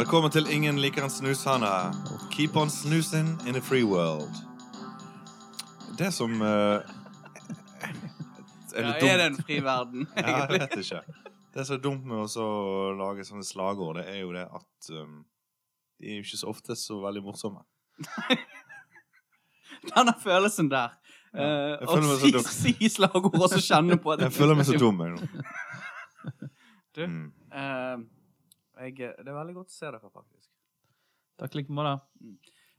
Velkommen til Ingen liker en snushane. Keep on snoozing in a free world. Det som eh, Ja, litt er det dumt- en fri verden? Ja, jeg vet ikke. Det som er dumt med å så lage sånne slagord, det er jo det at um, de er jo ikke så ofte så veldig morsomme. Denne følelsen der. Ja, Eh, jeg Å føler meg så si, si slagord og så kjenne på at Jeg føler meg så dum, jeg nå. Du? Mm. Eh, jeg, det er veldig godt å se dere, faktisk. Takk like måte.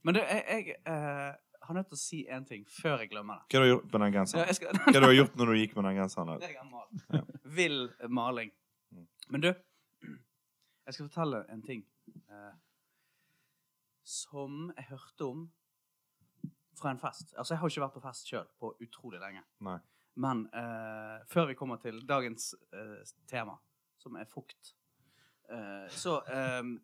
Men du, jeg, jeg eh, har nødt til å si en ting før jeg glemmer det. Hva har du gjort med den genseren? Ja, skal, Hva har du gjort når du gikk med den genseren? Det malt. Ja. Vill maling. Mm. Men du, jeg skal fortelle en ting eh, som jeg hørte om fra en fest. Altså, jeg har ikke vært på fest sjøl på utrolig lenge. Nei. Men eh, før vi kommer til dagens eh, tema, som er fukt, eh, så um,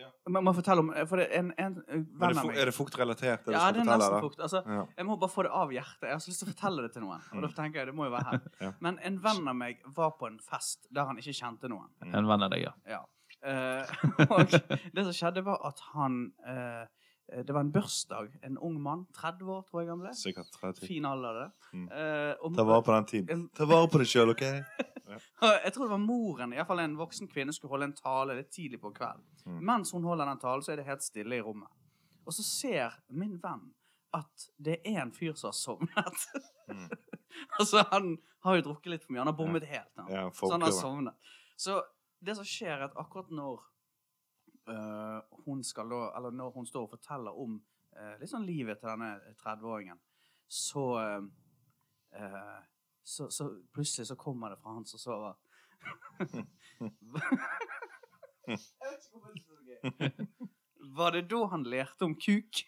Ja. Man må fortelle om For det er en, en Er venn det, av meg er det fuktrelatert? Ja, det er nesten fukt. Altså, Ja. jeg må bare få det av hjertet. Jeg har så lyst til å fortelle det til noen. Og da tenker jeg, det må jo være her. Ja. Men en venn av meg var på en fest der han ikke kjente noen. En venn av deg, ja. Ja. Eh, og det som skjedde, var at han uh, Det var en bursdag. En ung mann. 30 år, tror jeg han ble. Sikkert 30. Fin alder, det. Mm. Uh, Ta vare på den tiden. Ta vare på deg sjøl, OK? Jeg tror det var moren, iallfall en voksen kvinne, skulle holde en tale litt tidlig på kvelden. Mm. Mens hun holder den talen, så er det helt stille i rommet. Og så ser min venn at det er en fyr som har sovnet. Mm. altså, han har jo drukket litt for mye. Han har bommet helt. Han. Ja, så han har sovnet. Så det som skjer, er at akkurat når øh, hun skal da Eller når hun står og forteller om øh, litt sånn livet til denne 30-åringen, så øh, øh, så, så plutselig så kommer det fra han som sover. Er. Var det da han lærte om kuk?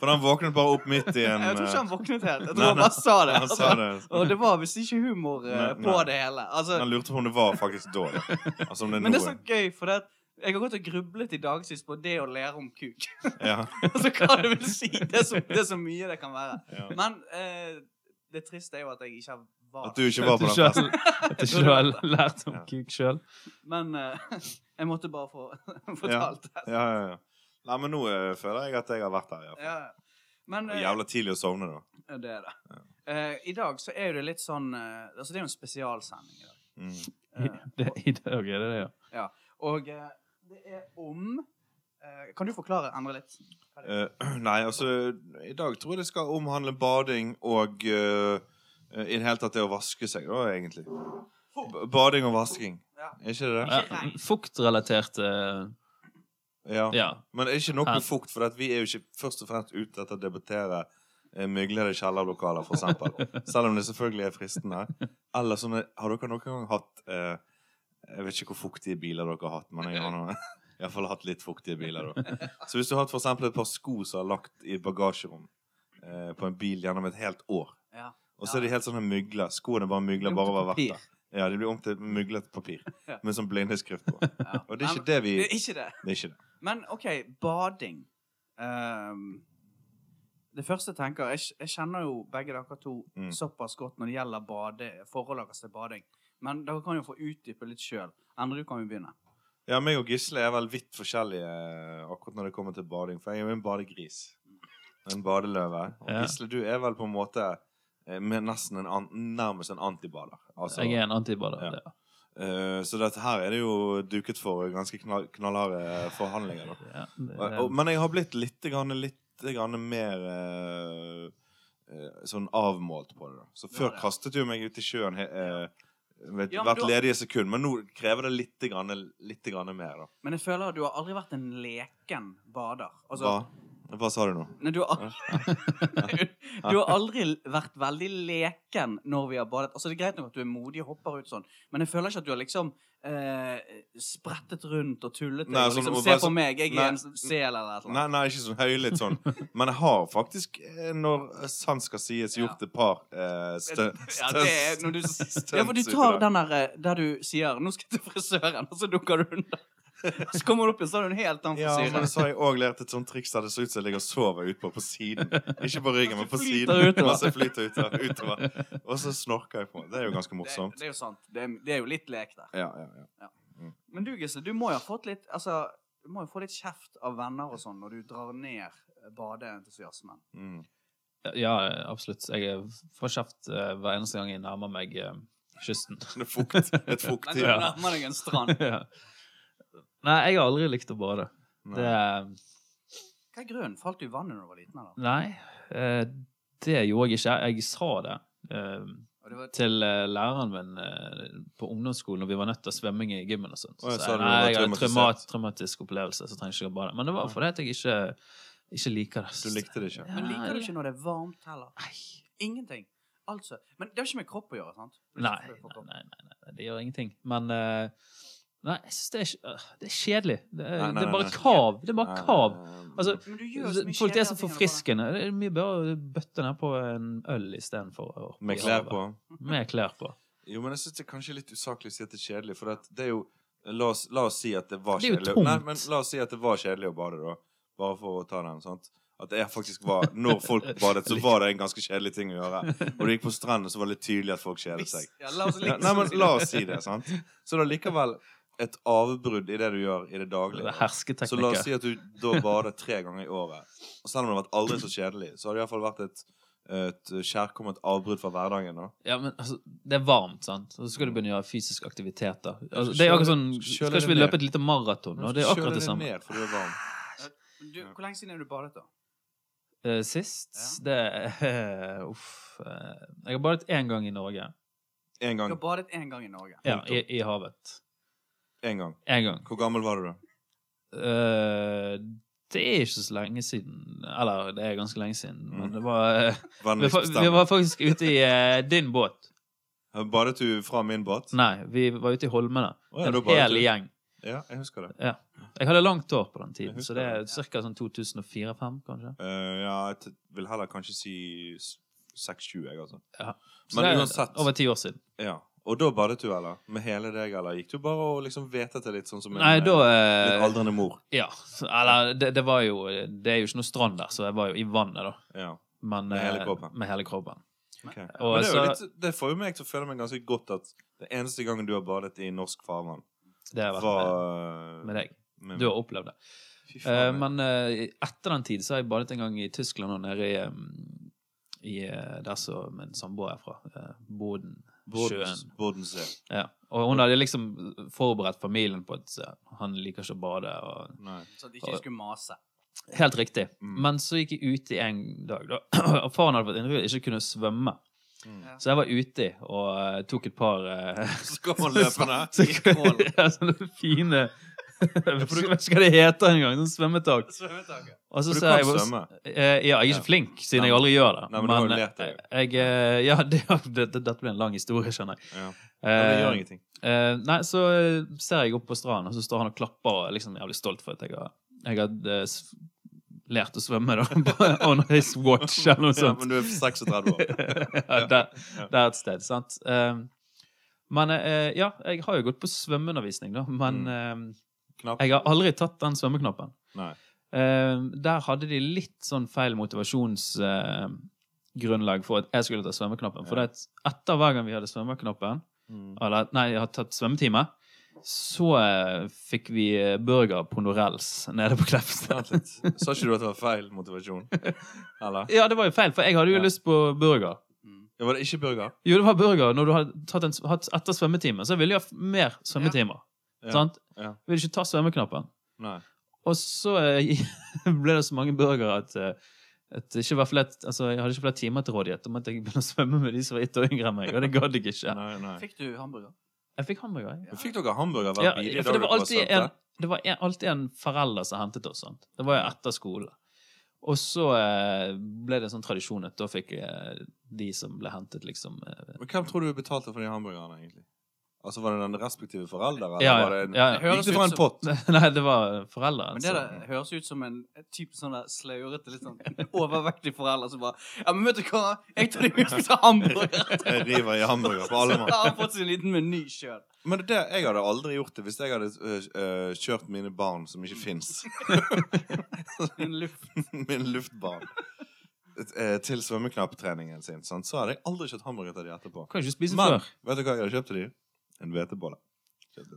For han våknet bare opp midt i en Jeg tror ikke han eh, våknet helt. Jeg Nei, tror han bare sa det. Altså, sa det. Og det var visst ikke humor eh, Nei, på nei. det hele. Altså, Han lurte på om det var faktisk da. Altså det men det er så gøy, for det jeg har gått og grublet i dag sist på det å lære om kuk. Ja. altså hva det vil si. Det er så, det er så mye det kan være. Ja. Men eh, det triste er jo at jeg ikke har var At du ikke var på den festen. At du ikke har lært om Ja. kuk sjøl. Men eh, jeg måtte bare få fortalt det. Ja, ja, ja. Nei, men nå eh, føler jeg at jeg har vært der. i hvert fall. Ja. Men eh, Jævla tidlig å sovne, da. ja, det er det. Eh, I dag så er jo det litt sånn uh, Altså, det er jo en spesialsending i dag. Mm. Eh, Det, I dag er det det, ja. og eh, det er om eh, Kan du forklare, Endre, litt? Eh, nei, altså I dag tror jeg det skal omhandle bading og eh, eh, i det hele tatt det å vaske seg, da, egentlig. B bading og vasking. Ja. Er ikke det det? ja Fuktrelatert uh, Ja. Ja. Men det er ikke nok Ja. med fukt, for at vi er jo ikke først og fremst ute etter å debattere myglede kjellerlokaler, eksempel. Selv om det selvfølgelig er fristende. Eller sånne Har dere noen gang hatt eh, Jeg vet ikke hvor fuktige biler dere har hatt, men jeg har nå iallfall hatt litt fuktige biler. da. Så hvis du har hatt for eksempel et par sko som er lagt i bagasjerom eh, på en bil gjennom et helt år, Ja. og så er de helt sånne mygler Skoene bare mygler er bare over der. Ja, de blir om til myglet papir Ja. med sånn blindeskrift på. Ja. Og det er ikke det vi Det er ikke det. Det er ikke det. Men OK, bading. Um, det første jeg tenker Jeg, jeg kjenner jo begge dere to Mm. såpass godt når det gjelder bade, forholdet deres til bading. Men dere kan jo få utdype litt sjøl. Endre, du kan jo begynne. Ja, meg og Gisle er vel vidt forskjellige eh, akkurat når det kommer til bading. For jeg er jo en badegris. En badeløve. Og Ja. Gisle, du er vel på en måte eh, med nesten en an nærmest en antibader. Altså, Jeg er en antibader. Ja. ja. Uh, så dette her er det jo duket for ganske knall, knallharde forhandlinger. Da. Ja, det, Og, og, men jeg har blitt litt, grann, litt grann mer uh, uh, sånn avmålt på det. da. Så før Ja, ja. kastet jo meg ut i sjøen he, ved Ja, hvert ledige sekund. Men nå krever det litt, grann, litt grann mer. da. Men jeg føler at du har aldri vært en leken bader. Altså, Hva? Hva sa du nå? Nei, du, har aldri, du har aldri vært veldig leken når vi har badet. Altså, det er greit nok at du er modig og hopper ut sånn, men jeg føler ikke at du har liksom eh, sprettet rundt og tullet deg. Nei, sånn- liksom, Se på meg, jeg Nei. er en sel eller et eller Nei, annet. nei, ikke sånn høylytt sånn. Men jeg har faktisk, eh, når sant skal sies, gjort et par eh, stø- Ja, det er når du, stunts ja, for du tar den der eh, der du sier 'nå skal jeg til frisøren', og så dukker du unna. Så kommer du opp igjen, så har du en helt annen Ja, men så har jeg òg lært et sånt triks der det så ut som jeg ligger og sover utpå på siden. Ikke på ryggen, men på siden. utover. Masse flyter utover, utover. Og så snorker jeg på. Det er jo ganske morsomt. det er jo sant. Det er, det er jo litt lek der. Ja, ja, ja. Men du, Gisle, du må jo ha fått litt Altså, du må jo få litt kjeft av venner og sånn når du drar ned badeentusiasmen. Mm. Ja, absolutt. Jeg får kjeft eh, hver eneste gang jeg nærmer meg eh, kysten. Det er fukt. Et Men du Ja. nærmer deg en strand. ja. Nei, jeg har aldri likt å bade. Nei. Det Hva er grunnen? Falt du i vannet da du var liten? eller? Nei, eh, det gjorde jeg ikke. Jeg sa det eh, det var, til eh, læreren min eh, på ungdomsskolen når vi var nødt til å svømme i gymmen og sånt. Så jeg, nei, jeg hadde en traumatisert? traumat, traumatisk opplevelse, så trenger jeg ikke å bade. Men det var fordi jeg ikke, ikke liker det. Du likte det ikke? men liker du ikke når det er varmt heller? Nei. Ingenting. Altså. Men det har ikke med kropp å gjøre, sant? Nei, nei, nei, nei, nei, det gjør ingenting. Men eh, Nei, jeg synes det er, øh, det er kjedelig. Det er, Nei, nei, det er bare nei. kav. Det er bare kav. Altså, Men du gjør så mye folk det er så ting enn å bade. forfriskende. Det er mye bedre å bøtte ned på en øl istedenfor å Med klær på? Med klær på. Jo, men jeg syns det er kanskje litt usaklig å si at det er kjedelig, for at det er jo La oss, la oss si at det var Det er jo kjedelig. tungt. Nei, men la oss si at det var kjedelig å bade, da. Bare for å ta den. sant? At det faktisk var Når folk badet, så var det en ganske kjedelig ting å gjøre. Og du gikk på stranden, så var det litt tydelig at folk kjedet seg. Ja, la oss Ja, liksom nei, men la oss si det, sant? Så er likevel et avbrudd i det du gjør i det daglige. Det Så la oss si at du da bader tre ganger i året. Og selv om det har vært aldri så kjedelig, så har det iallfall vært et, et kjærkomment avbrudd fra hverdagen. da Ja, men altså, det er varmt, sant? Og så skal du begynne å gjøre fysisk aktivitet. da. Altså, det er akkurat sånn Skal ikke vi løpe et lite maraton? Og det er akkurat det samme. ned fordi det er varmt. Du, hvor lenge siden er du badet, da? Uh, Sist Det uh, Uff. Uh, Jeg har badet én gang i Norge. En Du har gang. badet én gang i Norge. Ja, i, i havet. En gang. En gang. Hvor gammel var du da? Eh, det er ikke så lenge siden Eller, det er ganske lenge siden. Men Mm. det var eh, vi, vi bestemt? var faktisk ute i eh, din båt. Badet du fra min båt? Nei, vi var ute i Holmene. Å ja, en badet hel du. gjeng. Ja, jeg husker det. Ja. Jeg hadde langt hår på den tiden, så det er ca. sånn 2004-2005, kanskje. Eh, ja, jeg t- vil heller kanskje si s- 6-20, jeg, altså. Så Men det er uansett. Over ti år siden. Ja. Og da badet du, eller? Med hele deg, eller gikk du bare og liksom vete til litt sånn som en Nei, eh, da litt eh, aldrende mor? Ja. Eller, det, det var jo Det er jo ikke noe strand der, så jeg var jo i vannet, da. Ja. Men, Med hele eh, kroppen. Med hele kroppen. Okay. Og Men det, er jo så- litt, det får jo meg til å føle meg ganske godt at det eneste gangen du har badet i norsk farvann, Det har vært var med, med deg. med- Du har opplevd det. Eh, men uh, etter den tid så har jeg badet en gang i Tyskland og nede i, um, i eh, Der som min samboer er fra. Uh, Boden. Bordens, Sjøen. Bordensee. Ja. Og hun hadde liksom forberedt familien på at eh, han liker ikke å bade. og Nei. Så de ikke skulle mase. Helt riktig. Mm. Men så gikk jeg ute en dag, da. Og faren hadde fått inntrykk av ikke kunne svømme. Mm. Så jeg var ute og uh, tok et par uh, Så løpende. så, Skål. ja, sånne fine Jeg vet ikke hva det heter engang. Sånn svømmetak. Svømmetaket. Og så du kan jeg svømme. Eh, ja, jeg er ikke Ja. flink, siden Nei, jeg aldri gjør det. Nei, men du har jo lært jeg, eh, ja, det, det, det, dette blir en lang historie, skjønner jeg. Ja. Men det gjør Eh, ingenting. eh, nei, så eh, ser jeg opp på stranden, og så står han og klapper og er liksom jævlig stolt for at jeg har, jeg har eh, lært å svømme, da. On his watch, eller noe Ja, men du er 36 år. ja, det, er et sted, sant. Eh, men eh, ja, jeg har jo gått på svømmeundervisning, da, men eh, Knapp. jeg har aldri tatt den svømmeknappen. Nei. Uh, der hadde de litt sånn feil motivasjonsgrunnlag for at jeg skulle ta svømmeknappen. For det etter hver gang vi hadde svømmeknappen, Mm. eller nei, jeg hadde tatt svømmetime, så uh, fikk vi eh, burger på Norells nede på Kleppstad. Sa ikke du at det var feil motivasjon? Eller? Ja, det var jo feil, for jeg hadde jo Ja. lyst på burger. Mm. Ja, var det ikke burger? Jo, det var burger når du hadde tatt en, hatt etter svømmetime, så ville jeg ha mer svømmetimer. Ja. Sant? Ja. Vil ikke ta svømmeknappen. Nei. Og så eh, ble det så mange burgere at, eh, at det ikke var flere, altså, jeg hadde ikke flere timer til rådighet. Da måtte jeg begynne å svømme med de som var ett år yngre enn meg, og det gadd jeg ikke. Nei, nei. Fikk du hamburger? Jeg fikk hamburger. Ja. Fikk dere hamburger hver Ja, ja, det var alltid en, det var en, alltid en forelder som hentet oss. Sant? Det var jo etter skole. Og så eh, ble det en sånn tradisjon at da fikk jeg de som ble hentet, liksom Men hvem tror du betalte for de hamburgerne, egentlig? Altså, Var det den respektive forelder, eller Ja, ja. var det en, ja, ja. Gikk det fra en som- pott? Nei, det var foreldre. Men det altså. der høres ut som en type sånn der sløyrete, litt sånn overvektig forelder som bare Ja, men vet du hva? Jeg tar deg med og spiser hamburger. Jeg river i hamburger på alle mann. Så har han fått sin liten meny sjøl. Men det, jeg hadde aldri gjort det hvis jeg hadde øh, øh, kjørt mine barn, som ikke fins, Min luft. Min luftbarn, til svømmeknapptreningen sin, sant? så hadde jeg aldri kjøpt hamburger til de etterpå. Kan ikke spise Men før. vet du hva jeg hadde kjøpt til de? En hvetebolle.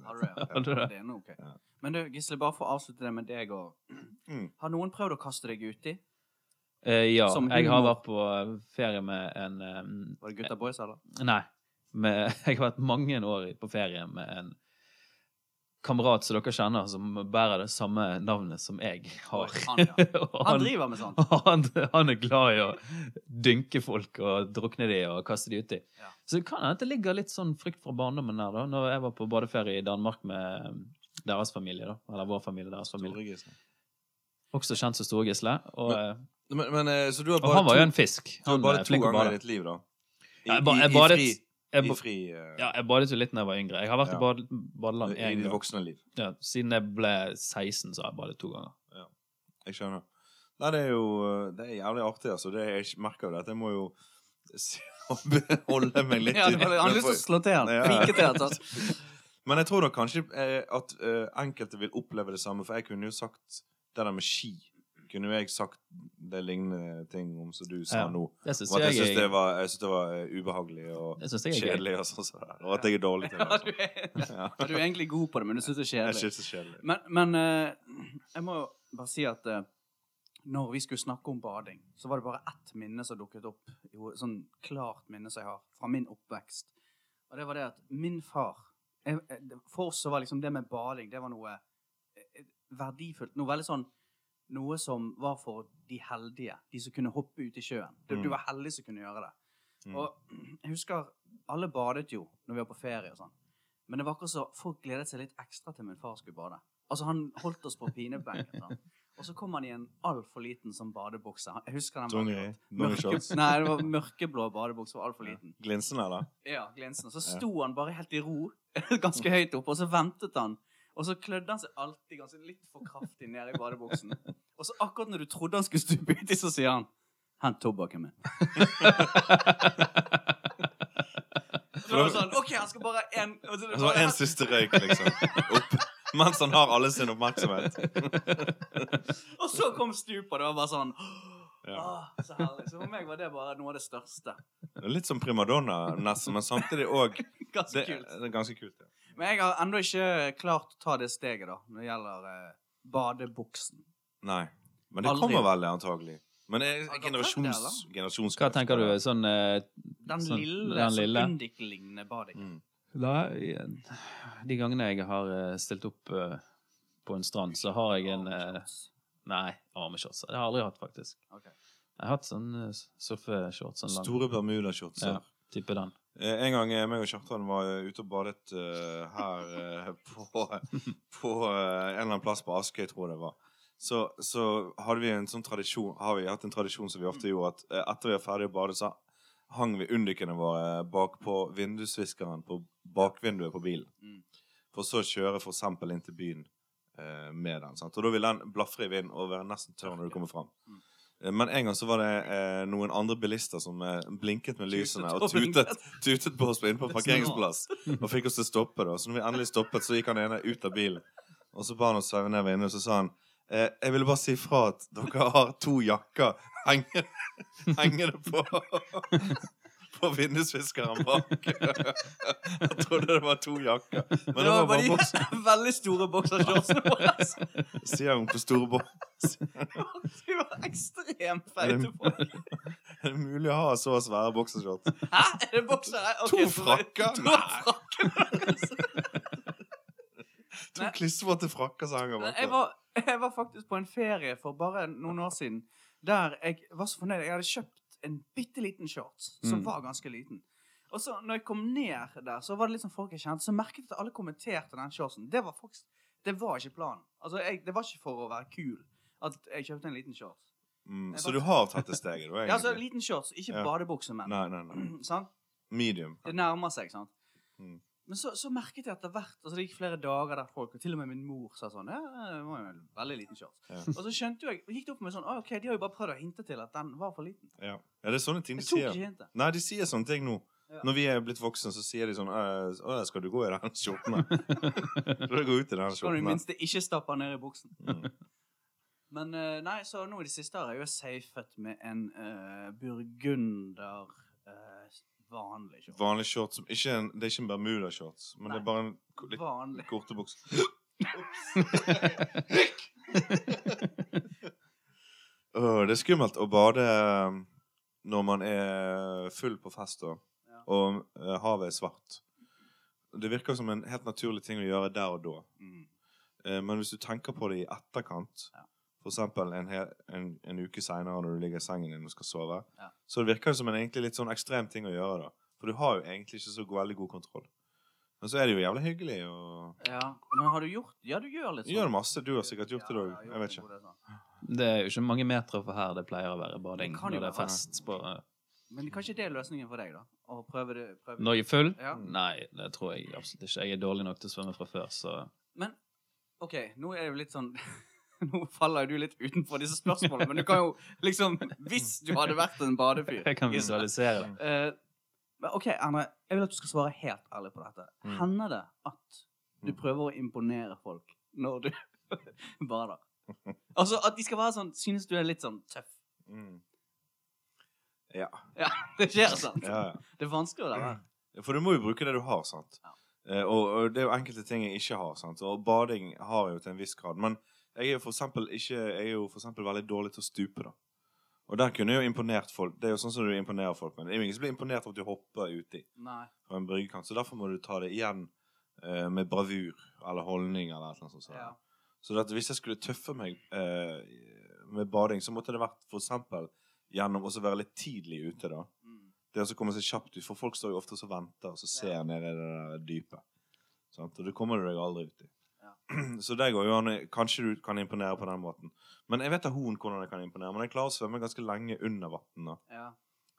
Har du det? Har du det? Det er noe ok. Ja. Men du, Gisle, bare for å avslutte det med deg og Mm. Har noen prøvd å kaste deg uti? Uh, ja, jeg har vært på eh, ferie med en um, Var det gutta boys, eller? Nei. Med, jeg har vært mange år på ferie med en kamerat som dere kjenner, som bærer det samme navnet som jeg har. Han, ja. han, Han driver med sånt. han, han er glad i å dynke folk og drukne de og kaste de uti. Ja. Så det kan hende det ligger litt sånn frykt fra barndommen der, da. Når jeg var på badeferie i Danmark med deres familie, da. Eller vår familie, deres familie. Også kjent som Store-Gisle. Og, men, Men, men eh, så du har og han var jo en fisk. du har Han er to ganger i ditt liv, da? I, jeg ba- i, jeg i badet- fri, Jeg, i fri uh... ja, jeg badet jo litt da jeg var yngre. Jeg har vært Ja. i bad, badeland i én gang. voksne liv. Ja, siden jeg ble 16, så har jeg badet to ganger. Jeg skjønner. Nei, det er jo eh, Det er jævlig artig, altså. Det, jeg merker jo det. at Jeg må jo holde meg litt Ja, det han har lyst til å slå til han. Ja. Fike til han. sant? Men jeg tror da kanskje eh, at enkelte vil oppleve det samme, for jeg kunne jo sagt det der med ski. Kunne jeg sagt det lignende ting om som du sa Ja. nå. Jeg syns det var, jeg synes det var eh, ubehagelig og kjedelig, og sånn. Og at jeg er dårlig til det. Ja, du er, Ja. du er egentlig god på det, men du syns det er kjedelig. Jeg synes det er kjedelig. Men, men uh, jeg må bare si at uh, når vi skulle snakke om bading, så var det bare ett minne som dukket opp. Jo, sånn klart minne som jeg har fra min oppvekst. Og det var det at min far jeg, For oss så var liksom det med bading det var noe verdifullt. Noe veldig sånn Noe som var for de heldige. De som kunne hoppe ut i sjøen. Du, Mm. du var heldig som kunne gjøre det. Mm. Og jeg husker alle badet jo når vi var på ferie og sånn. Men det var akkurat så folk gledet seg litt ekstra til min far skulle bade. Altså Han holdt oss på pinebenken. Sånn. Og så kom han i en altfor liten sånn badebukse. Jeg husker den. Dongerishorts? Mørke, nei, det var mørkeblå badebukse. var altfor liten. Glinsende, eller? Ja, glinsende. Så sto han bare helt i ro, ganske høyt oppe, og så ventet han. Og så klødde han seg alltid ganske litt for kraftig ned i badebuksen. Og så akkurat når du trodde han skulle stupe uti, så sier han 'Hent tobakken min'. Så var det sånn, OK, han skal bare ha en og så- Og så en siste røyk, liksom. Opp. Mens han har alle sin oppmerksomhet. Og så kom stupet, det var bare sånn Ja. Ah, så herlig. Så for meg var det bare noe av det største. Litt som primadonna, nesten, men samtidig òg Ganske det, kult. det er ganske kult. Ja. Men jeg har ennå ikke klart å ta det steget, da, når det gjelder eh, badebuksen. Nei. Men det Aldri. kommer vel, antagelig. Men det er dere prøvd generasjons. Hva tenker du? Sånn, eh, Den Sånn, lille, den sånn lille. Undik-lignende bading. Mm. Da, de gangene jeg har eh, stilt opp eh, på en strand, så har jeg en eh, Nei, armeshorts. Det har jeg aldri hatt, faktisk. Ok. Jeg har hatt sånn eh, surfeshorts. Sånn lang Store bermudashortser. ja, type den. Eh, En gang jeg meg og Kjartan var eh, ute og badet uh, her uh, på, på uh, en eller annen plass på Askøy, tror jeg det var. Så, så hadde vi en sånn tradisjon Har vi hatt en tradisjon som vi ofte gjorde, at eh, etter vi var ferdig å bade, så hang vi undikkene våre bakpå vindusviskeren på bakvinduet på bilen. Mm. For så å kjøre eksempel inn til byen eh, med den. Sant? Og da vil den blafre i vind og være nesten tørr når du kommer fram. Mm. Eh, Men en gang så var det eh, noen andre bilister som eh, blinket med lysene og tutet, tutet på oss inne på parkeringsplass. Og fikk oss til å stoppe. da Så når vi endelig stoppet, så gikk han ene ut av bilen. Og så ba han oss sveive ned vinduet, og så sa han eh, Jeg ville bare si fra at dere har to jakker hengende, hengende på På vindusviskeren bak. Jeg trodde det var to jakker. Men det var bare boks. veldig store boksershortsene våre. Sier hun på store boks. De var ekstremt feite folk. er det mulig å ha så svære boksershorts? Hæ? Er det boksere? Okay, To frakker? To frakker. To klissvåte frakker som henger Jeg bak. var, jeg var faktisk på en ferie for bare noen år siden der jeg var så fornøyd. Jeg hadde kjøpt en bitte liten shorts som Mm. var ganske liten. Og så når jeg kom ned der, så var det liksom folk jeg kjente, så merket jeg at alle kommenterte den shortsen. Det var faktisk Det var ikke planen. Altså, jeg, Det var ikke for å være kul at jeg kjøpte en liten shorts. Mm, så du har tatt det steget, da? Ja, altså liten shorts, ikke Ja. badebukse, men. Nei, nei, nei. sant? Medium. Det nærmer seg, sant? Mm. Men så, så merket jeg etter hvert altså Det gikk flere dager der folk, og til og med min mor sa sånn Ja, det var jo en veldig liten shorts. Ja. Og så skjønte jo jeg, gikk det opp med sånn ah, OK, de har jo bare prøvd å hinte til at den var for liten. Ja. ja, det er sånne ting de sier. hintet. Nei, de sier sånne ting nå. Ja. Når vi er blitt voksne, så sier de sånn «Øh, Å, skal du gå i den skjorten? skal du gå ut i den Så Skal du i minste ikke stappe den ned i buksen. Mm. Men eh, nei, så nå i det siste har jeg jo safet med en uh, burgunder vanlig shorts. Vanlig shorts. som- Ikke en, det er ikke en Bermuda-shorts, men det er bare en litt Vanlig. korte buks. Åh, det er skummelt å bade eh, når man er full på fest, da, Ja. og eh, havet er svart. Det virker som en helt naturlig ting å gjøre der og da. Mm. Eh, Men hvis du tenker på det i etterkant, Ja. For eksempel en, hel, en, en uke senere når du ligger i sengen din og skal sove, Ja. så virker som en egentlig litt sånn ekstrem ting å gjøre da. For du har jo egentlig ikke så veldig god kontroll. Men så er det jo jævlig hyggelig, og Ja, men har du gjort Ja, du gjør litt sånn. gjør masse. Du har sikkert gjort det òg. ja, Jeg vet ikke. det sånn. Er jo ikke mange meter fra her det pleier å være bading Det når det er fest. På, Men kanskje det er løsningen for deg, da? Å prøve det prøve. når jeg er full? Ja. Nei, det tror jeg absolutt ikke. Jeg er dårlig nok til å svømme fra før, så Men OK, nå er det jo litt sånn Nå faller du litt utenfor disse spørsmålene, men du kan jo liksom Hvis du hadde vært en badefyr jeg kan visualisere det. Uh, OK, Erne. jeg vil at du skal svare helt ærlig på dette. Mm. Hender det at du Mm. prøver å imponere folk når du bader? Altså at de skal være sånn Synes du er litt sånn tøff? Mm. Ja. Ja, det skjer, sant? ja, ja. Det er vanskelig å la være. For du må jo bruke det du har, sant? Ja. Eh, og, og det er jo enkelte ting jeg ikke har, sant? Og bading har jeg jo til en viss grad. Men jeg er jo for eksempel, ikke, jeg er jo for eksempel veldig dårlig til å stupe, da. Og der kunne jeg jo imponert folk. Det er jo sånn som du imponerer folk med. Det er jo ingen som blir imponert av at du hopper uti fra en bryggekant. Så derfor må du ta det igjen eh, med bravur eller holdning eller noe sånt. Så. Ja. Så at hvis jeg skulle tøffe meg eh, med bading, så måtte det vært for eksempel gjennom å være litt tidlig ute, da. Mm. Det å komme seg kjapt ut, for folk står jo ofte og venter og så ser Ja. ned i det der dypet. Sant? Og det kommer du deg aldri ut i. Så det går jo an Kanskje du kan imponere på den måten. Men jeg vet da hun hvordan jeg kan imponere. Men jeg klarer å svømme ganske lenge under vann. Ja.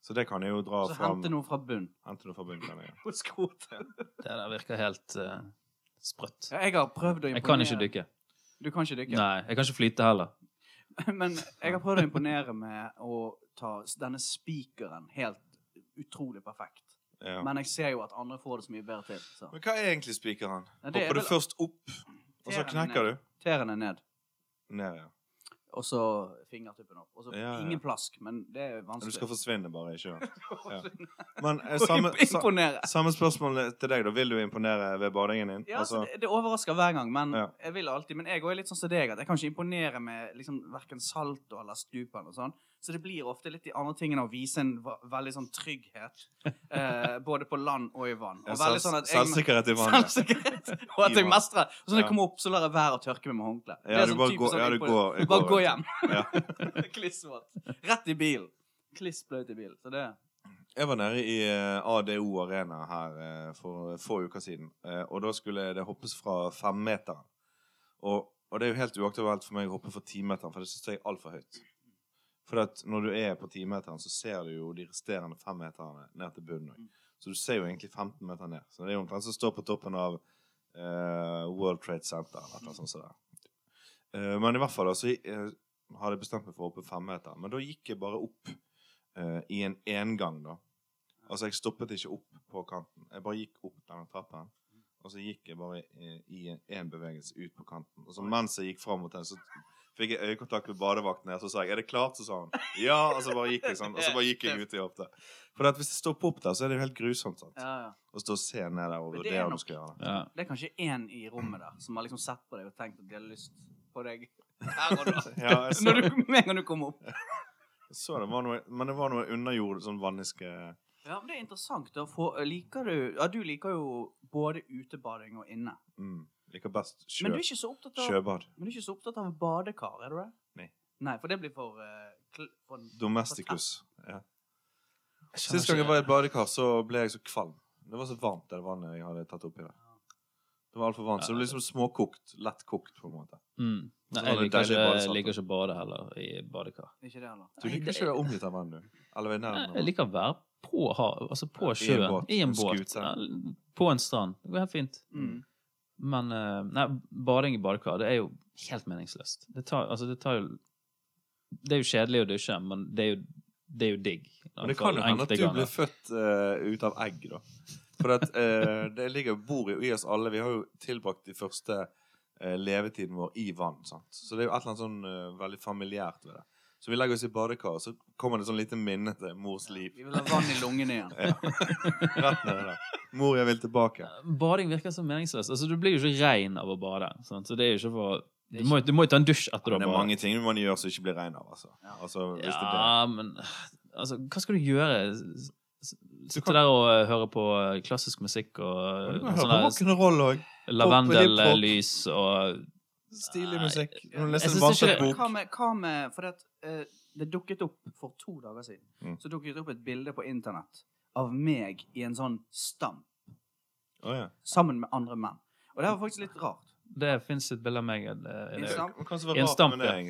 Så det kan jeg jo dra Så fram. hente noe fra bunn. Hente noe fra bunn, kan jeg. På. Det der virker helt uh, sprøtt. Ja, jeg har prøvd å imponere Jeg kan ikke dykke. Du kan ikke dykke? Nei, jeg kan ikke flyte heller. Men jeg har prøvd å imponere med å ta denne spikeren helt utrolig perfekt. Ja. Men jeg ser jo at andre får det så mye bedre til. Så. Men hva er egentlig spikeren? Ja, er Hopper du først opp, og så knekker du? Teren er ned, Ned, ja. og så fingertuppen opp. Og så Ja, ja. ingen plask, men det er Du vanskelig. skal forsvinne, bare. ikke sant? ja. Men eh, samme, sa, samme spørsmål til deg, da. Vil du imponere ved badingen din? Ja, Altså, altså, det, det overrasker hver gang, men jeg vil alltid Men jeg går litt sånn som deg, at jeg kan ikke imponere med liksom, verken salto eller stupen og sånn. Så det blir ofte litt de andre tingene å vise en veldig sånn trygghet. Eh, både på land og i vann. Og ja, sånn jeg, Selvsikkerhet i vannet. Selvsikkerhet. Og at jeg mestrer. Og så når jeg kommer opp, så lar jeg være å tørke meg med håndkle. Ja, du sånn bare går- sånn ja, du går- jeg Bare går, gå hjem. Ja. Klissvåt. Rett i bilen. Kliss bløt i bilen. Så det Jeg var nede i eh, ADO Arena her eh, for få uker siden. eh, Og da skulle det hoppes fra femmeteren. Og, og det er jo helt uaktuelt for meg å hoppe fra timeteren, for det syns jeg er altfor høyt. For når du er på timeteren, så ser du jo de resterende femmeterne ned til bunnen. Mm. Så du ser jo egentlig 15 meter ned. Så det er jo omtrent som å stå på toppen av uh, World Trade Center eller noe sånt. som det. Eh, men i hvert fall så eh, hadde jeg bestemt meg for å hoppe femmeter. Men da gikk jeg bare opp i en engang, da. Altså, jeg stoppet ikke opp på kanten. Jeg bare gikk opp denne trappen. Og så gikk jeg bare i, en bevegelse ut på kanten. Og så mens jeg gikk fram mot den, så fikk jeg øyekontakt med badevakten og Så sa jeg 'Er det klart?' Så sa han ja. Og så bare gikk jeg sånn. Og så bare gikk jeg ut i hofta. For at hvis jeg stopper opp der, så er det jo helt grusomt. sant? Ja, ja. Å stå og se ned der og det er vurdere om du skal gjøre det. Ja. Det er kanskje én i rommet der som har liksom sett på deg og tenkt at de har lyst på deg her og da. Ja, Når du, med en gang du kommer opp. jeg så det var noe, men det var noe underjord, sånn vanniske Ja, men Det er interessant. Da. For, liker du, ja, du liker jo både utebading og inne. mm, Liker best sjø, Men du er ikke så opptatt av, sjøbad. men du er ikke så opptatt av badekar, er du det? Nei. Nei, For det blir for, uh, kl- for Domesticus. Ja. Jeg Sist gang jeg var i et badekar, så ble jeg så kvalm. Det var så varmt, det vannet jeg hadde tatt oppi der. Det var altfor varmt. Så det ble liksom småkokt. Lett kokt, på en måte. Mm. Nei, jeg liker ikke, liker ikke å bade heller i badekar. Ikke det heller. Du liker ikke å være omgitt av vann, du? Eller ved nær Jeg liker å være på, hav, altså på I en båt, I en båt. Ja, på en strand. Det går helt fint. Mm. Men eh, nei, bading i badekar, det er jo helt meningsløst. Det tar, altså, det tar jo Det er jo kjedelig å dusje, men det er jo det er jo digg. Men det kan jo hende at du blir født uh, ut av egg, da. For at, uh, det ligger bor i oss alle. Vi har jo tilbrakt de første uh, levetiden vår i vann. sant? Så det er jo et eller annet sånn veldig familiært ved det. Så vi legger oss i badekar, så kommer det sånn lite minne til mors liv. Vi vil ha vann i lungene igjen. Rett ned der. Mor, jeg vil tilbake. Bading virker så meningsløst. Altså, du blir jo ikke rein av å bade. Sant? Så det er jo ikke for Du må, du må jo ta en dusj etter å ha badet. det er mange ting man gjør som ikke blir regn av, altså. Ja. altså hvis det det. Ja, men altså, hva skal du gjøre? Du Sitte der og eh, høre på eh, klassisk musikk og Du eh, kan høre sånn på rock'n'roll òg. lavendellys og Stilig musikk. Når du leser en synes bok. Hva med, hva med For det, at, eh, det dukket opp for to dager siden. Mm. Så dukket det opp et bilde på internett av meg i en sånn stamp Oh, ja. sammen med andre menn. Og det var faktisk litt rart. Det fins et bilde av meg. eh, i En det. stamp?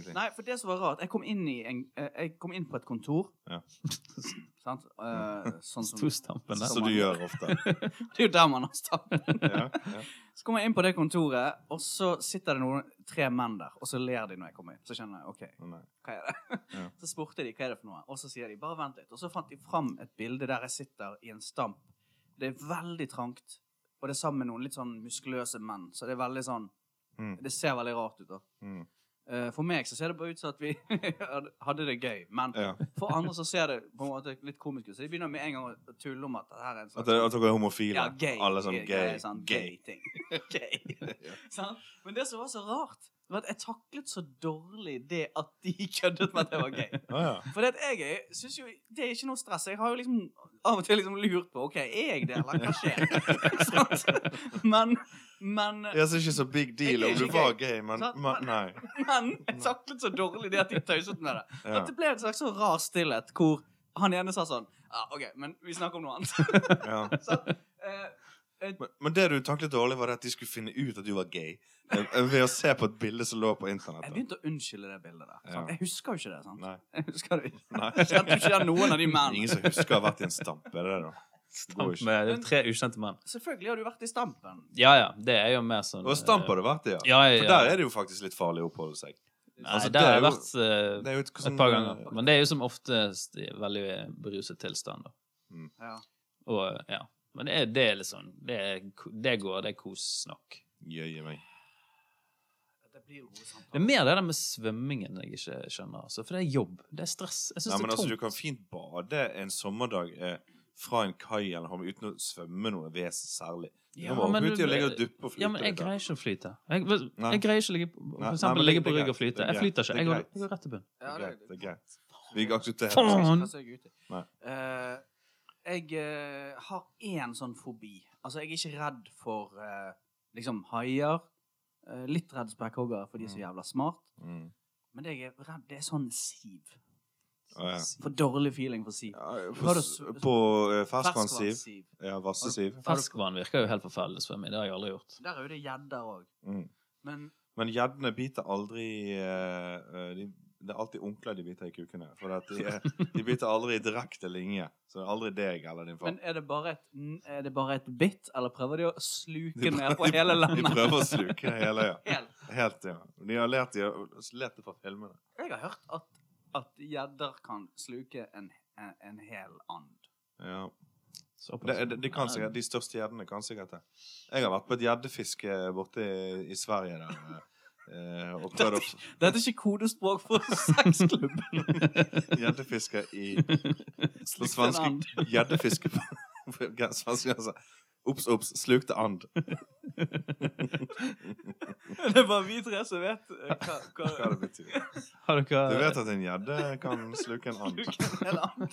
Det? Nei, for det som var rart Jeg kom inn, i en, eh, jeg kom inn på et kontor. Ja. Sant? Uh, sånn som Storstampen der. Som du gjør ofte. Det er jo der man har stampen. Ja, ja. Så kommer jeg inn på det kontoret, og så sitter det noen, tre menn der, og så ler de når jeg kommer inn. Så skjønner jeg OK, nei. hva er det? Så spurte de hva er det for noe, og så sier de bare vent litt. Og så fant de fram et bilde der jeg sitter i en stamp. Det er veldig trangt, og det er sammen med noen litt sånn muskuløse menn, så det er veldig sånn Mm, Det ser veldig rart ut, da. mm. Uh, For meg så ser det bare ut som at vi hadde det gøy, men Ja. for andre så ser det på en måte litt komisk ut. Så de begynner med en gang å tulle om at det her er en At, slags det- at dere er homofile. ja, gay. Alle sånn gay, gay. sånn gay. gay ting. gay. ja. Men det som var så rart, var at jeg taklet så dårlig det at de køddet med at det var gøy. ah, ja. For det at jeg synes jo Det er ikke noe stress. Jeg har jo liksom av og til liksom lurt på OK, er jeg det, eller hva skjer? Men men, Jeg synes ikke så big deal om du var gay. men, men nei. men jeg taklet så dårlig det at de tøyset med det. Ja. At det ble en slags så rar stillhet hvor han ene sa sånn Ja, OK, men vi snakker om noe annet. Ja. Så, eh, Men, men det du taklet dårlig, var at de skulle finne ut at du var gay. eh, Ved å se på et bilde som lå på internett. Jeg begynte å unnskylde det bildet der. Ja. Jeg husker jo ikke det. sant? Nei. Jeg husker det ikke. Nei. Jeg kjente ikke noen av de mennene. Ingen som husker å ha vært i en stamp, er det det, da? Med tre ukjente menn. Selvfølgelig har du vært i Stampen. Ja ja, det er jo mer sånn Og stamp har du vært i, ja. Ja, ja, For der er det jo faktisk litt farlig å oppholde seg. Nei, Altså, der har jeg vært uh, Det jo et, et par ganger. Men det er jo som oftest i veldig beruset tilstand. da. Ja. Og ja. Men det er, det er sånn Det, er, det går, det er kos nok. Jøye meg. Det er mer det der med svømmingen jeg ikke skjønner. Altså, for det er jobb. Det er stress. Jeg syns det er er altså, du kan fint bade en sommerdag eh, fra en kai eller hav uten å svømme noe ves særlig. Du Ja, men du- og. Ja, men jeg greier ikke å flyte. Jeg, Nei. jeg greier ikke å ligge på, Nei, for nei, eksempel men ligge på rygg og flyte. Jeg flyter ikke. Jeg går, jeg går rett til bunn. Det Ja, det. Det er greit. Vi aksepterer Faen! det. Hva ser jeg eh, har én sånn fobi. Altså, jeg er ikke redd for uh, liksom haier. Uh, litt redd spekkhoggere, for de er så jævla smart. Mm. Men det jeg er redd, det er sånn siv. Ah, ja. For dårlig feeling for siv. Ja, på, på uh, ferskvannssiv. Ja, vassesiv. Ferskvann virker jo helt forferdelig å svømme i. Det har jeg aldri gjort. Der er jo det gjedder òg. Mm. Men Men gjeddene biter aldri uh, de, Det er alltid onkler de biter i kukene. For at de, er- de biter aldri i direkte linje. Så det er aldri deg eller din far. Men er det bare et, er det bare et bitt, eller prøver de å sluke De prøver- ned på hele landet? De prøver å sluke hele, ja. Helt. Helt, ja. De har lært, de har lært det fra filmene. Jeg har hørt at at gjedder kan sluke en, en, en hel and. Ja. De, de, det, det kan sikkert, de største gjeddene kan sikkert det. Jeg har vært på et gjeddefiske borte i, i Sverige der. Eh, og prøvd å f- Dette er ikke kodespråk for sexklubben! gjeddefiske i På Slukte en svenske. Gjeddefiske altså. Ops, ops, slukte and. Det er bare vi tre som vet eh, hva, hva, Hva det betyr. Har Du vet at en gjedde kan sluke en and. sluke en hel and.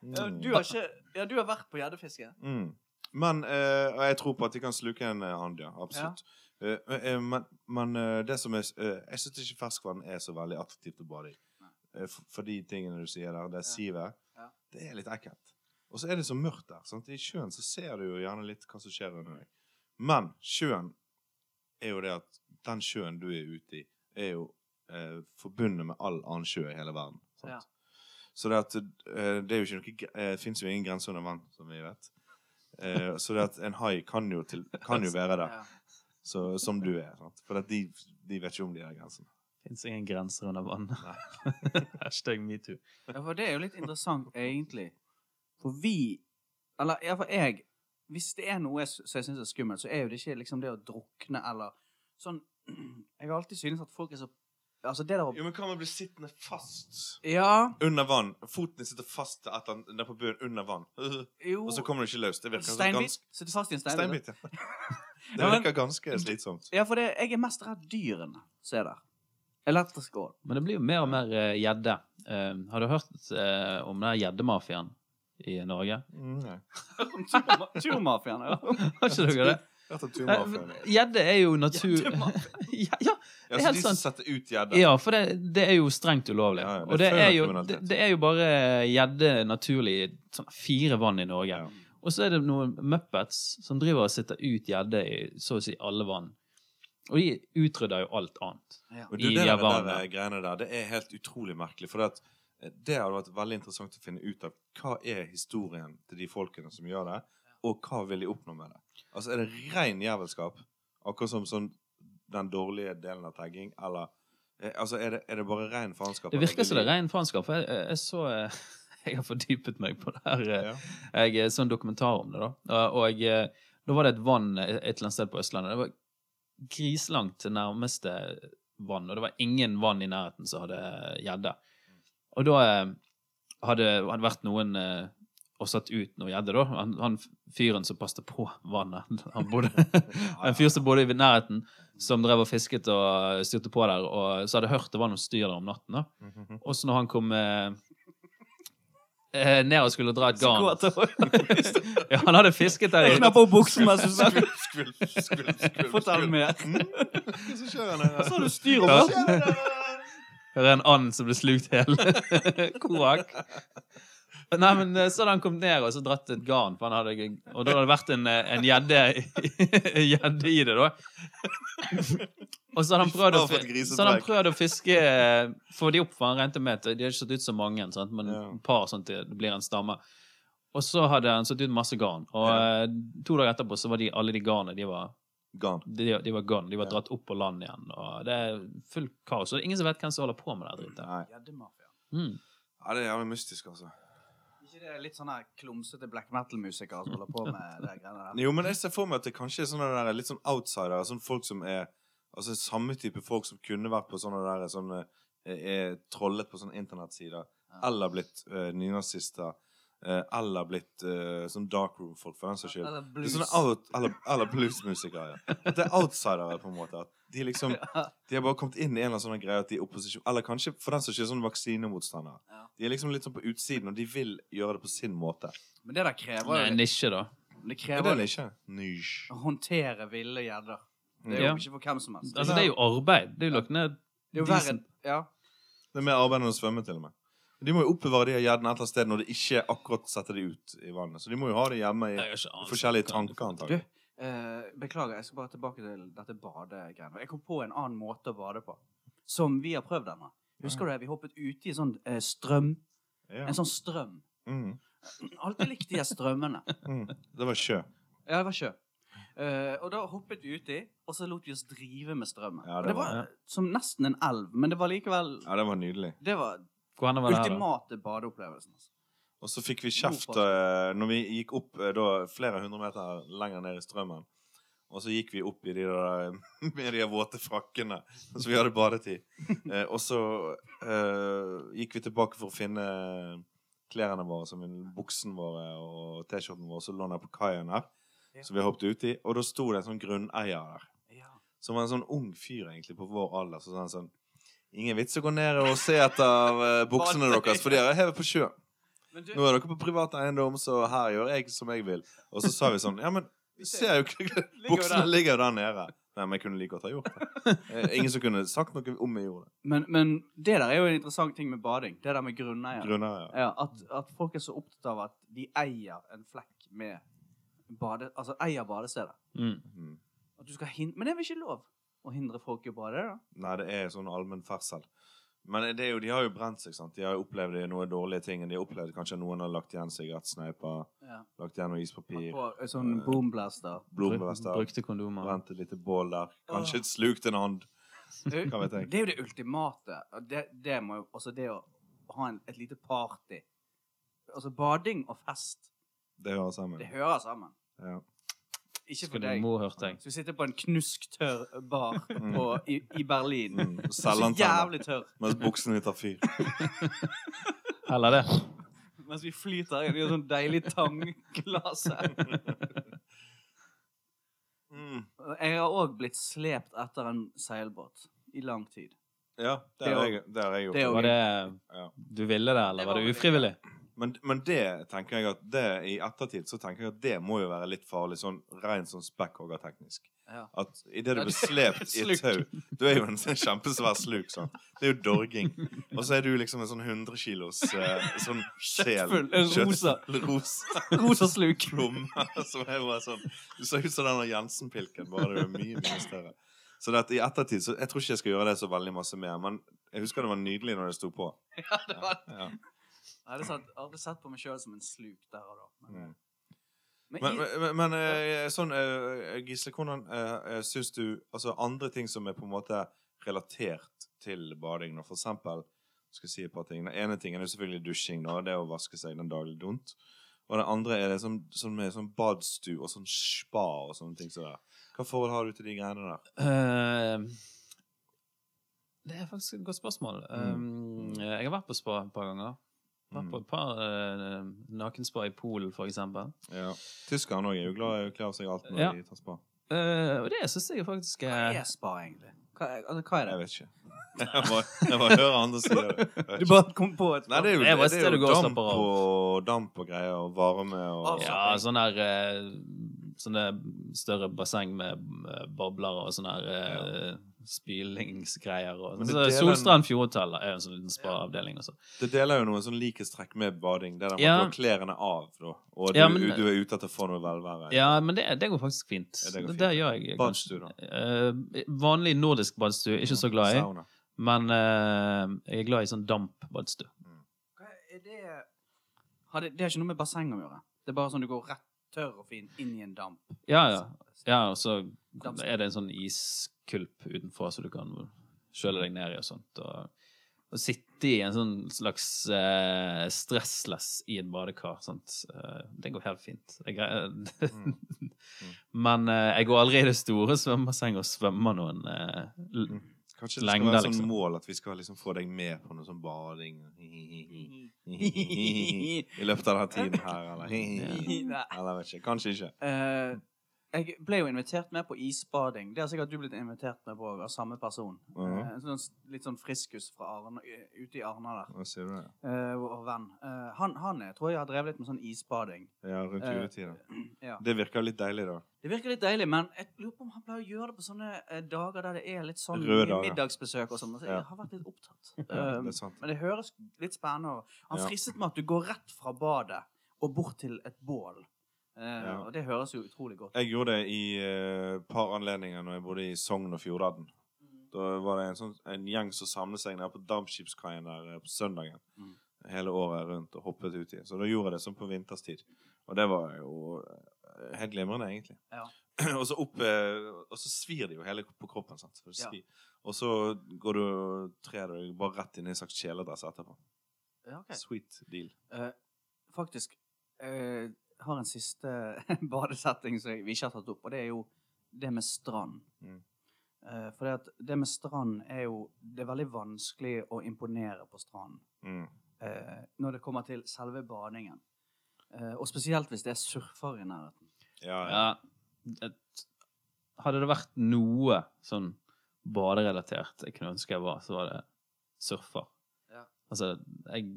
Ja, Mm. du har ikke Ja, du har vært på gjeddefiske? Mm. Men eh, jeg tror på at de kan sluke en eh, and, ja. Absolutt. Eh, eh, men men eh, det som er eh, Jeg syns ikke ferskvann er så veldig attraktivt å bade i. Eh, for, de tingene du sier der, det sivet, Ja. det er litt ekkelt. Og så er det så mørkt der. Sant? I sjøen så ser du jo gjerne litt hva som skjer under deg. Men sjøen er jo det at den sjøen du er ute i, er jo eh, forbundet med all annen sjø i hele verden. Ja. Så det at eh, det er jo ikke noe Det eh, fins jo ingen grenser under vann, som vi vet. Eh, så det at en hai kan kan jo være der. Så, som du er. Sant? For at de, de vet ikke om de der grensene. Fins ingen grenser under vann. Hashtag metoo. Ja, for det er jo litt interessant, egentlig. For vi Eller iallfall jeg Hvis det er noe som jeg syns er skummelt, så er jo det ikke liksom det å drukne eller sånn Jeg har alltid syntes at folk er så Altså, det der å Jo, men kan man bli sittende fast Ja, under vann? Foten sitter fast til et eller annet der på bunnen under vann. jo Og så kommer du ikke løs. Det virker så Steinbit? ganske Sitter fast i en steinbit? Steinbit, ja. Det Ja, men- virker ganske slitsomt. Ja, for det, jeg er mest redd dyrene som er der. Elektrisk ål. Men det blir jo mer og mer gjedde. Uh, uh, har du hørt uh, om den gjeddemafiaen i Norge? Mm, nei. Turmafiaen, ja. Har ikke dere det? Eh. Gjedde er jo natur... Ja, ja, Ja, det er så helt de som setter ut gjedde? Ja, for det, det er jo strengt ulovlig. Ja, ja, det og det er, jo, det, det er jo bare gjedde naturlig i sånn fire vann i Norge. Ja. Og så er det noen muppets som driver og sitter ut gjedde i så å si alle vann. Og de utrydder jo alt annet. Ja. Og du, det, de der, der, greiene der, det er helt utrolig merkelig. For det, eh, det hadde vært veldig interessant å finne ut av hva er historien til de folkene som gjør det, og hva vil de oppnå med det. Altså, er det ren jævelskap, akkurat som sånn, den dårlige delen av tagging, eller eh, altså, er, det, er det bare ren faenskap? Det virker som det er ren faenskap. For jeg, jeg, jeg så eh, Jeg har fordypet meg på det her. eh, Ja. Jeg så en dokumentar om det, da. Og, og eh, da var det et vann et eller annet sted på Østlandet. Det var grislangt til nærmeste vann, og det var ingen vann i nærheten som hadde gjedde. Og da eh, hadde det vært noen eh, og satt ut noe gjedde, da. Han, han fyren som passet på vannet. Han bodde, en fyr som bodde i nærheten, som drev og fisket og styrte på der, og så hadde hørt det var noen styr der om natten. da. Mhm. Og så når han kom eh, eh, ned og skulle dra et garn ja, Han hadde fisket der inne. Jeg knapper opp buksen mens du snakker. Skvulp, skvulp, skvulp. Fortell mer. Som skjer her? Så har du styr over. Her er en and som blir slukt hel. Kloakk. Nei, men eh, så hadde han kommet ned og så dratt et garn, for han hadde, og da hadde det vært en, eh, en gjedde i- det, da. Og så hadde han prøvd å, så hadde han prøvd å fiske eh, Få de opp, for han regnet med at de hadde ikke satt ut så mange, sant? men et par sånn til det blir en stamme. Og så hadde han satt ut masse garn, og Ja. to dager etterpå så var de, alle de garnene de var Garn. de, de var gone. De var Ja. dratt opp på land igjen. Og det er fullt kaos. Og det er ingen som vet hvem som holder på med det dritet. Mm. Ja, det er jævlig mystisk, altså. Ikke det litt sånn klumsete black metal-musikere som holder på med det greiene der? Jo, men jeg ser for meg at det kanskje er sånne der, litt sånn outsidere. Sånn folk som er Altså samme type folk som kunne vært på sånne der sånne eh, Er trollet på sånne internettsider. Ja. Eller blitt uh, nynazister. Eh, eller blitt eh, sånn darkroom-folk, for den saks skyld. Eller Det er sånne out, bluesmusikere, ja. At det er outsidere, på en måte. At de liksom Ja. De har bare kommet inn i en eller annen sånn greie at de er opposisjon Eller kanskje for den saks skyld sånn vaksinemotstandere. Ja. De er liksom litt sånn på utsiden, og de vil gjøre det på sin måte. Men det der krever jo nisje, da. Det Er det krever litt ikke? Nysj. å håndtere ville gjedder. Det er Ja. ikke for hvem som helst. Altså, det er jo arbeid. Det er jo lagt ned Det er jo verre som- Ja. Det er mer arbeid enn å svømme, til og med. De må jo oppbevare de gjeddene et eller annet sted når de ikke akkurat setter de ut i vannet. Så de må jo ha det hjemme i forskjellige tanker, antagelig. Eh, beklager, jeg skal bare tilbake til dette badegreiene. Jeg kom på en annen måte å bade på. Som vi har prøvd ennå. Husker du det? Vi hoppet uti en sånn eh, strøm. Ja. En sånn strøm. Mm. Alltid likt de her strømmene. Mm. Det var sjø. Ja, det var sjø. Uh, og da hoppet vi uti, og så lot vi oss drive med strømmen. Ja, det det var- var som nesten en elv, men det var likevel Ja, det var nydelig. Det var Hvor henne var det her, da? ultimate badeopplevelsen. Altså. Og så fikk vi kjeft eh, når vi gikk opp eh, da, flere hundre meter lenger ned i strømmen. Og så gikk vi opp i de der med de våte frakkene, så vi hadde badetid. Eh, og så eh, gikk vi tilbake for å finne klærne våre, som buksene buksen våre og T-skjorten vår, som lå der på kaien her. Som vi hoppet uti, og da sto det en sånn grunneier der. Som var en sånn ung fyr, egentlig, på vår alder. Så sa han sånn Ingen vits å gå ned og se etter eh, buksene deres, for de er hevet på sjøen. Du, Nå er dere på privat eiendom, så her gjør jeg som jeg vil. Og så sa vi sånn Ja, men vi ser jo ikke Buksene ligger jo der nede. Nei, men jeg kunne like godt ha gjort det. Eh, Ingen som kunne sagt noe om jeg gjorde det. men, men det der er jo en interessant ting med bading. Det der med grunneier. Grunneier. ja. Ja, at, at folk er så opptatt av at de eier en flekk med bade... Altså eier badestedet. Mm. Mm. At du skal hin Men det er vel ikke lov å hindre folk i å bade, da? Nei, det er sånn allmenn ferdsel. Men det er jo, de har jo brent seg, sant. De har jo opplevd noen dårlige ting. De har opplevd kanskje noen har lagt igjen sigarettsneiper, Ja. lagt igjen noe ispapir, På sånn boomblaster. boomblaster. Brukte kondomer. brent et lite bål der. Kanskje slukt en hånd. Hva vet jeg? Det er jo det ultimate. Det, det må jo Altså, det å ha en, et lite party Altså, bading og fest, Det hører sammen. det hører sammen. Ja. Ikke for deg. vi sitter på en knusktørr bar på, i, i Berlin. Mm. Så jævlig tørr. Mens buksene tar fyr. Heller det. Mens vi flyter i en sånn deilig tangglass. Mm. Jeg har òg blitt slept etter en seilbåt i lang tid. Ja, det Det har jeg, det gjort. det Var det Ja. Du ville det, eller Det var var det ufrivillig? Men, men det tenker jeg at det, i ettertid så tenker jeg at det må jo være litt farlig, sånn rent sånn spekkhoggerteknisk. Ja. At idet du Ja, blir slept i et tau Du er jo en sånn kjempesvær sluk, sånn Det er jo dorging. Og så er du liksom en sånn 100 kilos eh, sånn sel. En rosa. rosa. Rosa sluk. plomme som er bare sånn Du ser ut som den Jensen-pilken, bare det er mye, mye større. Så det at i ettertid så Jeg tror ikke jeg skal gjøre det så veldig masse mer, men jeg husker det var nydelig når det sto på. Ja, det var Ja. Jeg hadde sett, aldri sett på meg sjøl som en sluk der og da. Men, Mm. men, Men, i, men, men eh, sånn eh, Gisle, hvordan uh, syns du Altså andre ting som er på en måte relatert til bading, nå, for eksempel skal jeg si et par ting. Den ene tingen er selvfølgelig dusjing, da, det å vaske seg den daglig dunt. Og det andre er det som, som er sånn badstue og sånn spa og sånne ting Så. Hva forhold har du til de greiene der? Uh, det er faktisk et godt spørsmål. Mm. Um, jeg har vært på spa et par ganger. Vært Mm. på et par uh, nakenspa i Polen, for eksempel. Ja. Tyskerne òg er jo glad i å kle av seg alt når Ja. de tar spa. Uh, og det syns jeg faktisk er hva er spa, egentlig? Hva, er- altså, hva er det? Jeg vet ikke. Jeg bare, jeg hører andre si det. Du bare kom på et Nei, det er jo, Det det er jo og damp, og, damp og greier, og varme og Ja, sånne her uh, Sånne større basseng med bobler og sånne her eh, spylingsgreier. Og, så, deler Solstrand Fjordhotell er jo en sånn liten spa-avdeling også. Det deler jo noen sånn likhetstrekk med bading. Det der med Ja. at du har klærne av, da. Og du, Ja, men- du er ute etter å få noe velvære. Ja, men det, det går faktisk fint. Ja, det går det, fint. det gjør jeg. Badstue, da. Uh, vanlig nordisk badstue, ikke så glad i. Sauna. Men uh, jeg er glad i sånn dampbadstue. Er det har det, det har ikke noe med basseng å gjøre. Det er bare sånn du går rett tørr og fin inn i en damp. Ja, ja. ja og så. Er det en sånn iskulp utenfor, så du kan kjøle deg ned i og sånt. Og, og sitte i en sånn slags uh, stressless i et badekar. Sant? Uh, det går helt fint. Greier Mm. Men uh, jeg går aldri i det store svømmebassenget og svømmer noen uh, l- Mm. Kanskje det skal være sånn liksom. mål at vi skal liksom få deg med på noe sånn bading i løpet av denne tiden her, eller Eller vet ikke. Kanskje ikke. Eh, jeg ble jo invitert med på isbading. Det har sikkert du blitt invitert med på av samme person. Uh -huh. en sånn, litt sånn friskus fra Arne, ute i Arna der. Hva sier du det? Uh, vår venn. Uh, han, han er, tror jeg har drevet litt med sånn isbading. Ja, rundt Eh, juletida. Ja. Det virker litt deilig, da. Det virker litt deilig, men jeg lurer på om han pleier å gjøre det på sånne eh, dager der det er litt sånn middagsbesøk og sånn. Så jeg Ja. har vært litt opptatt. Ja, Eh, det men det høres litt spennende ut. Han fristet med at du går rett fra badet og bort til et bål. Eh, Ja. Og det høres jo utrolig godt. Jeg gjorde det i et uh, par anledninger når jeg bodde i Sogn og Fjordane. Da var det en, sånn, en gjeng som samlet seg nede på dampskipskaien der eh, på søndagen. Mm. Hele året rundt og hoppet uti. Så da gjorde jeg det sånn på vinterstid. Og det var jo eh, helt glimrende, egentlig. Ja. og så opp eh, Og så svir det jo hele på kroppen. sant? Ja. Og så går du og trer deg bare rett inn i en slags kjeledress etterpå. Ja, okay. Sweet deal. Eh, faktisk eh, har en siste badesetting som vi ikke har tatt opp, og det er jo det med strand. Mm. Uh, for det, at det med strand er jo Det er veldig vanskelig å imponere på stranden Mm. uh, når det kommer til selve badingen. Uh, og spesielt hvis det er surfere i nærheten. Ja, ja. Ja, et, hadde det vært noe sånn baderelatert jeg kunne ønske jeg var, så var det surfer. Ja. Altså, jeg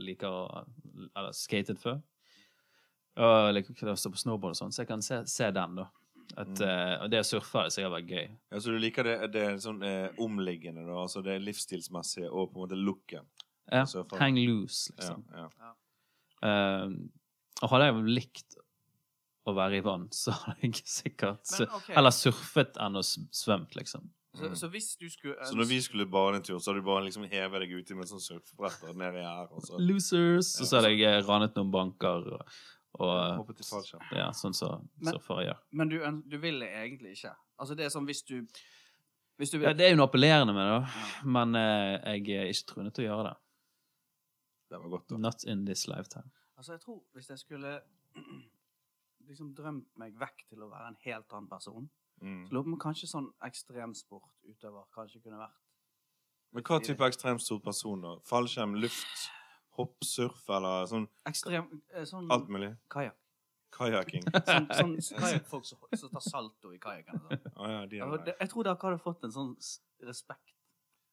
liker å Eller skatet før. Og liker å stå på snowboard og sånn, så jeg kan se, se den, da. At, Mm. uh, det å surfe det sikkert vært gøy. Ja, Så du liker det, det er sånn eh, omliggende, da? Altså det livsstilsmessige og på en måte looken? Ja, Surfer. hang loose, liksom. ja. Eh, og hadde jeg likt å være i vann, så hadde jeg sikkert Men, okay. Eller surfet enn å svømt, liksom. Så, Mm. så hvis du skulle Så når vi skulle bade en tur, så hadde du bare liksom hevet deg uti med sånn surfbrett og nedi her, og så Losers! Og så hadde jeg ranet noen banker og, og hoppet i fallskjerm. ja, sånn som Men- surfere gjør. Men du, du vil det egentlig ikke. Altså det er sånn hvis du Hvis du Ja, det er jo noe appellerende med det, da. Men eh, jeg er ikke truende til å gjøre det. Det var godt, da. Not in this lifetime. Altså, jeg tror hvis jeg skulle liksom drømt meg vekk til å være en helt annen person, Mm. så lurer jeg på om kanskje sånn ekstremsportutøver kanskje kunne vært Men hva type ekstremstor person, da? Fallskjerm, luft, hopp, surf eller sånn Ekstrem eh, Sånn alt mulig? kajakk. Kajakking? Sånn, sånn kajakkfolk som, som tar salto i kajakken. Oh. Ja, Ja, det. Jeg tror dere hadde fått en sånn respekt.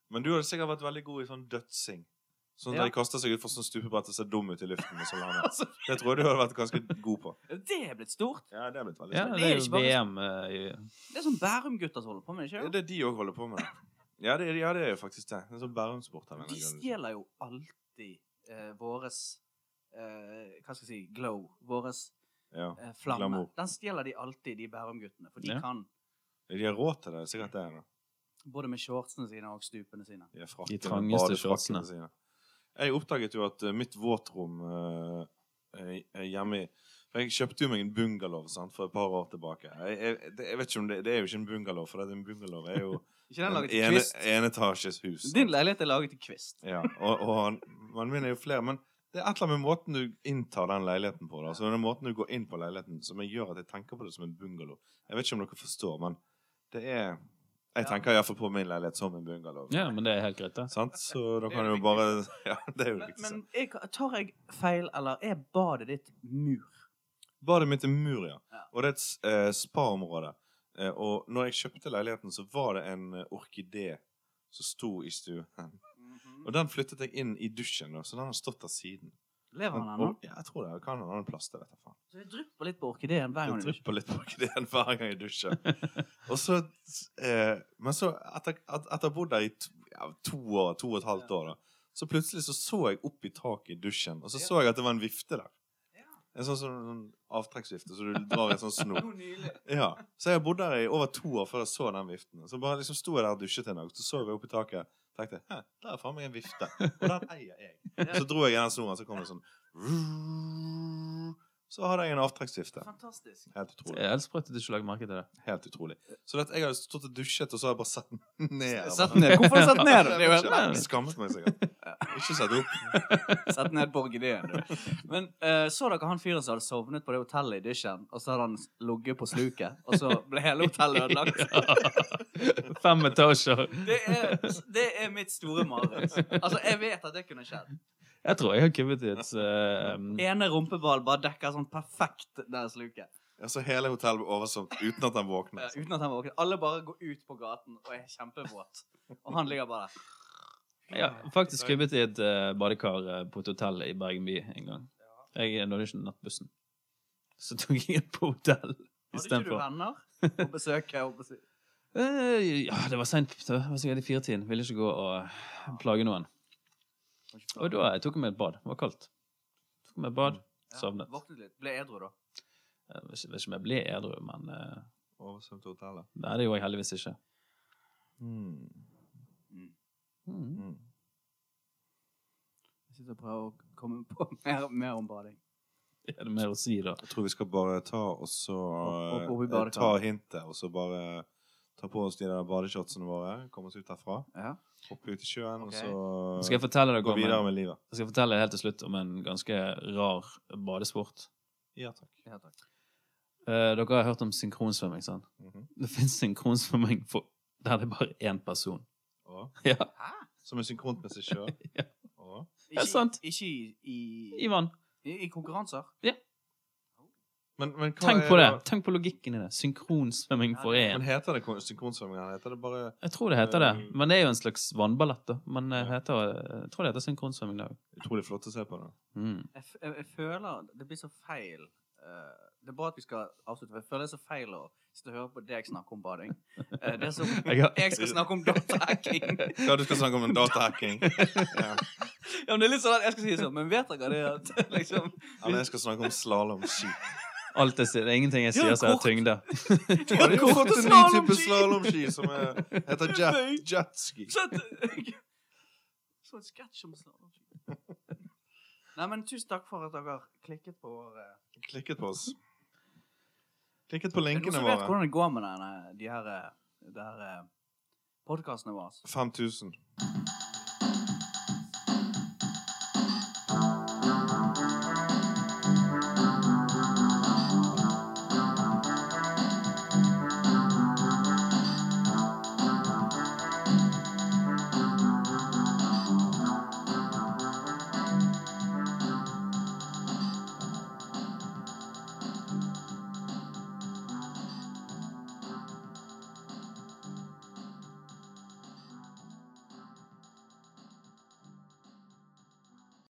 Men du hadde sikkert vært veldig god i sånn dødsing. Sånn Ja. der de kaster seg ut for sånn stupebrett og ser dum ut i luften. Og så lander. Altså, Det tror jeg du hadde vært ganske god på. det er blitt stort. Ja, det er blitt veldig stort. Ja, det er jo VM eh, i Det er sånn Bærum-gutter som holder på med det, Ja, det er de òg holder på med. Ja, det, er- ja, det er jo faktisk det. Det er sånn Bærumsport. De stjeler jo alltid eh, våres eh, Hva skal jeg si glow. Våres Ja. eh, flamme. Glamour. Den stjeler de alltid, de Bærum-guttene. For de Ja. kan De har råd til det. Sikkert det. da. både med shortsene sine og stupene sine. De, har De trangeste shortsene. sine. Jeg oppdaget jo at eh, mitt våtrom eh, er- er hjemme i for Jeg kjøpte jo meg en bungalow sant, for et par år tilbake. Jeg, jeg, det, jeg vet ikke om det, det er jo ikke en bungalow, for det er en bungalow er jo en enetasjes hus. sant? Din leilighet er laget til kvist. Ja, og, og han- man min er jo flere, men det er et eller annet med måten du inntar den leiligheten på. Da. Altså, den måten du går inn på leiligheten som jeg gjør at jeg tenker på det som en bungalow. Jeg vet ikke om dere forstår, men det er Jeg Ja. tenker iallfall på min leilighet som en bungalow. Ja, men det er helt greit, det. Sant? Så da kan du jo bare Ja, det er jo viktig. Men, men jeg, tar jeg feil, eller er badet ditt mur? Badet mitt er mur, ja. Ja. Og det er et eh, spa-område. Eh, og når jeg kjøpte leiligheten, så var det en eh, orkidé som sto i stuen. Og den flyttet jeg inn i dusjen, da, så den har stått der siden. Lever han ennå? ja, jeg tror det kan ha en plass, det dette? faen. Så det drypper litt på orkideen hver gang Det du dusjer. drypper litt på orkideen hver gang jeg dusjer. Og så, eh, men så, etter å ha bodd der i to, ja, to år, to og et halvt år, da, så plutselig så så jeg opp i taket i dusjen, og så så jeg at det var en vifte der. En sånn, sånn, sånn avtrekksvifte, så du drar i en sånn snor. Ja, Så jeg har bodd der i over to år før jeg så den viften. Så bare liksom sto jeg der og dusjet en dag, så så jeg opp i taket tenkte jeg, der er faen meg en vifte. Og den eier jeg. Så dro jeg i den snoren, så kom det sånn Så hadde jeg en avtrekksvifte. Fantastisk. Helt utrolig. helt sprøtt at du ikke lager merke til det. Helt utrolig. Så at jeg har stått og dusjet, og så har jeg bare satt den ned. Sett ned. Hvorfor har du satt ned? Det er jo helt skammet meg sikkert. Ikke satt opp. Sett ned på du. Men uh, så dere han fyren som hadde sovnet på det hotellet i dusjen, og så hadde han ligget på sluket, og så ble hele hotellet ødelagt? Fem etasjer. Det er, det er mitt store mareritt. Altså, jeg vet at det kunne skjedd. Jeg tror jeg har kubbet i et eh, Ene rumpeball bare dekker sånn perfekt deres luke. Ja, så hele hotellet blir oversvømt uten at han våkner? Ja, uten at han våkner. Alle bare går ut på gaten og er kjempevåt. Og han ligger bare der. Ja, faktisk kubbet i et uh, badekar uh, på et hotell i Bergen by en gang. Jeg nådde ikke nattbussen. Så tok jeg en på hotell Hadde ikke du istedenfor. venner på besøk? Eh, ja, det var seint. Det var sikkert i firetiden. Ville ikke gå og plage noen. Og da tok jeg meg et bad. Det var kaldt. Tok meg et bad, Ja, sovnet. Våknet litt. Ble edru, da. Jeg vet ikke om jeg ble edru, men uh, Oversvømt hotellet. Nei, det gjorde jeg heldigvis ikke. Mm. Mm. Mm. Hmm. Jeg sitter og prøver å komme på mer, mer om bading. Er det mer å si, da? Jeg tror vi skal bare ta og så eh, badekaret. Ta hintet, og så bare ta på oss de der badeshotsene våre. Komme oss ut herfra. Ja. Hoppe ut i sjøen, okay. og så gå videre med livet. jeg skal fortelle helt til slutt om en ganske rar badesport. Ja takk. ja takk. Eh, dere har hørt om synkronsvømming, sant? Mhm. Det fins synkronsvømming for, der det er bare én person. Åh. Ja, Hæ? som er synkront med seg sjøl. Ja. Og Ikke, sant. Ikke i, i, i vann. i, i konkurranser? Men, men hva Tenk er på det. Tenk på logikken i det. Synkronsvømming for én. Men heter det synkronsvømming? Heter det bare Jeg tror det heter det. Eh, Men det er jo en slags vannballett, da. Men eh, Ja. heter, jeg tror det heter synkronsvømming da òg. Utrolig flott å se på det. Mm. Jeg, f- jeg, jeg føler det blir så feil eh, Det er bra at vi skal avslutte, for jeg føler det er så feil å sitte og høre på deg snakke om bading. Eh, det er som Jeg skal snakke om datahacking. Ja, du skal snakke om en datahacking? Ja. Ja, men det er litt sånn at jeg skal si sånn, men vet dere det at liksom Eller jeg skal snakke om slalåmski. Alt jeg sier, det er ingenting jeg sier som har kort. tyngde. Du har fått en ny type slalåmski som er, heter jet, jetski. Så et- Så et sketsj om slalåmski. Nei, men tusen takk for at dere klikket på vår eh, Klikket på oss. Klikket på Er det noen som vet hvordan det går med denne, de her, eh, her eh, podkastene våre. 5000.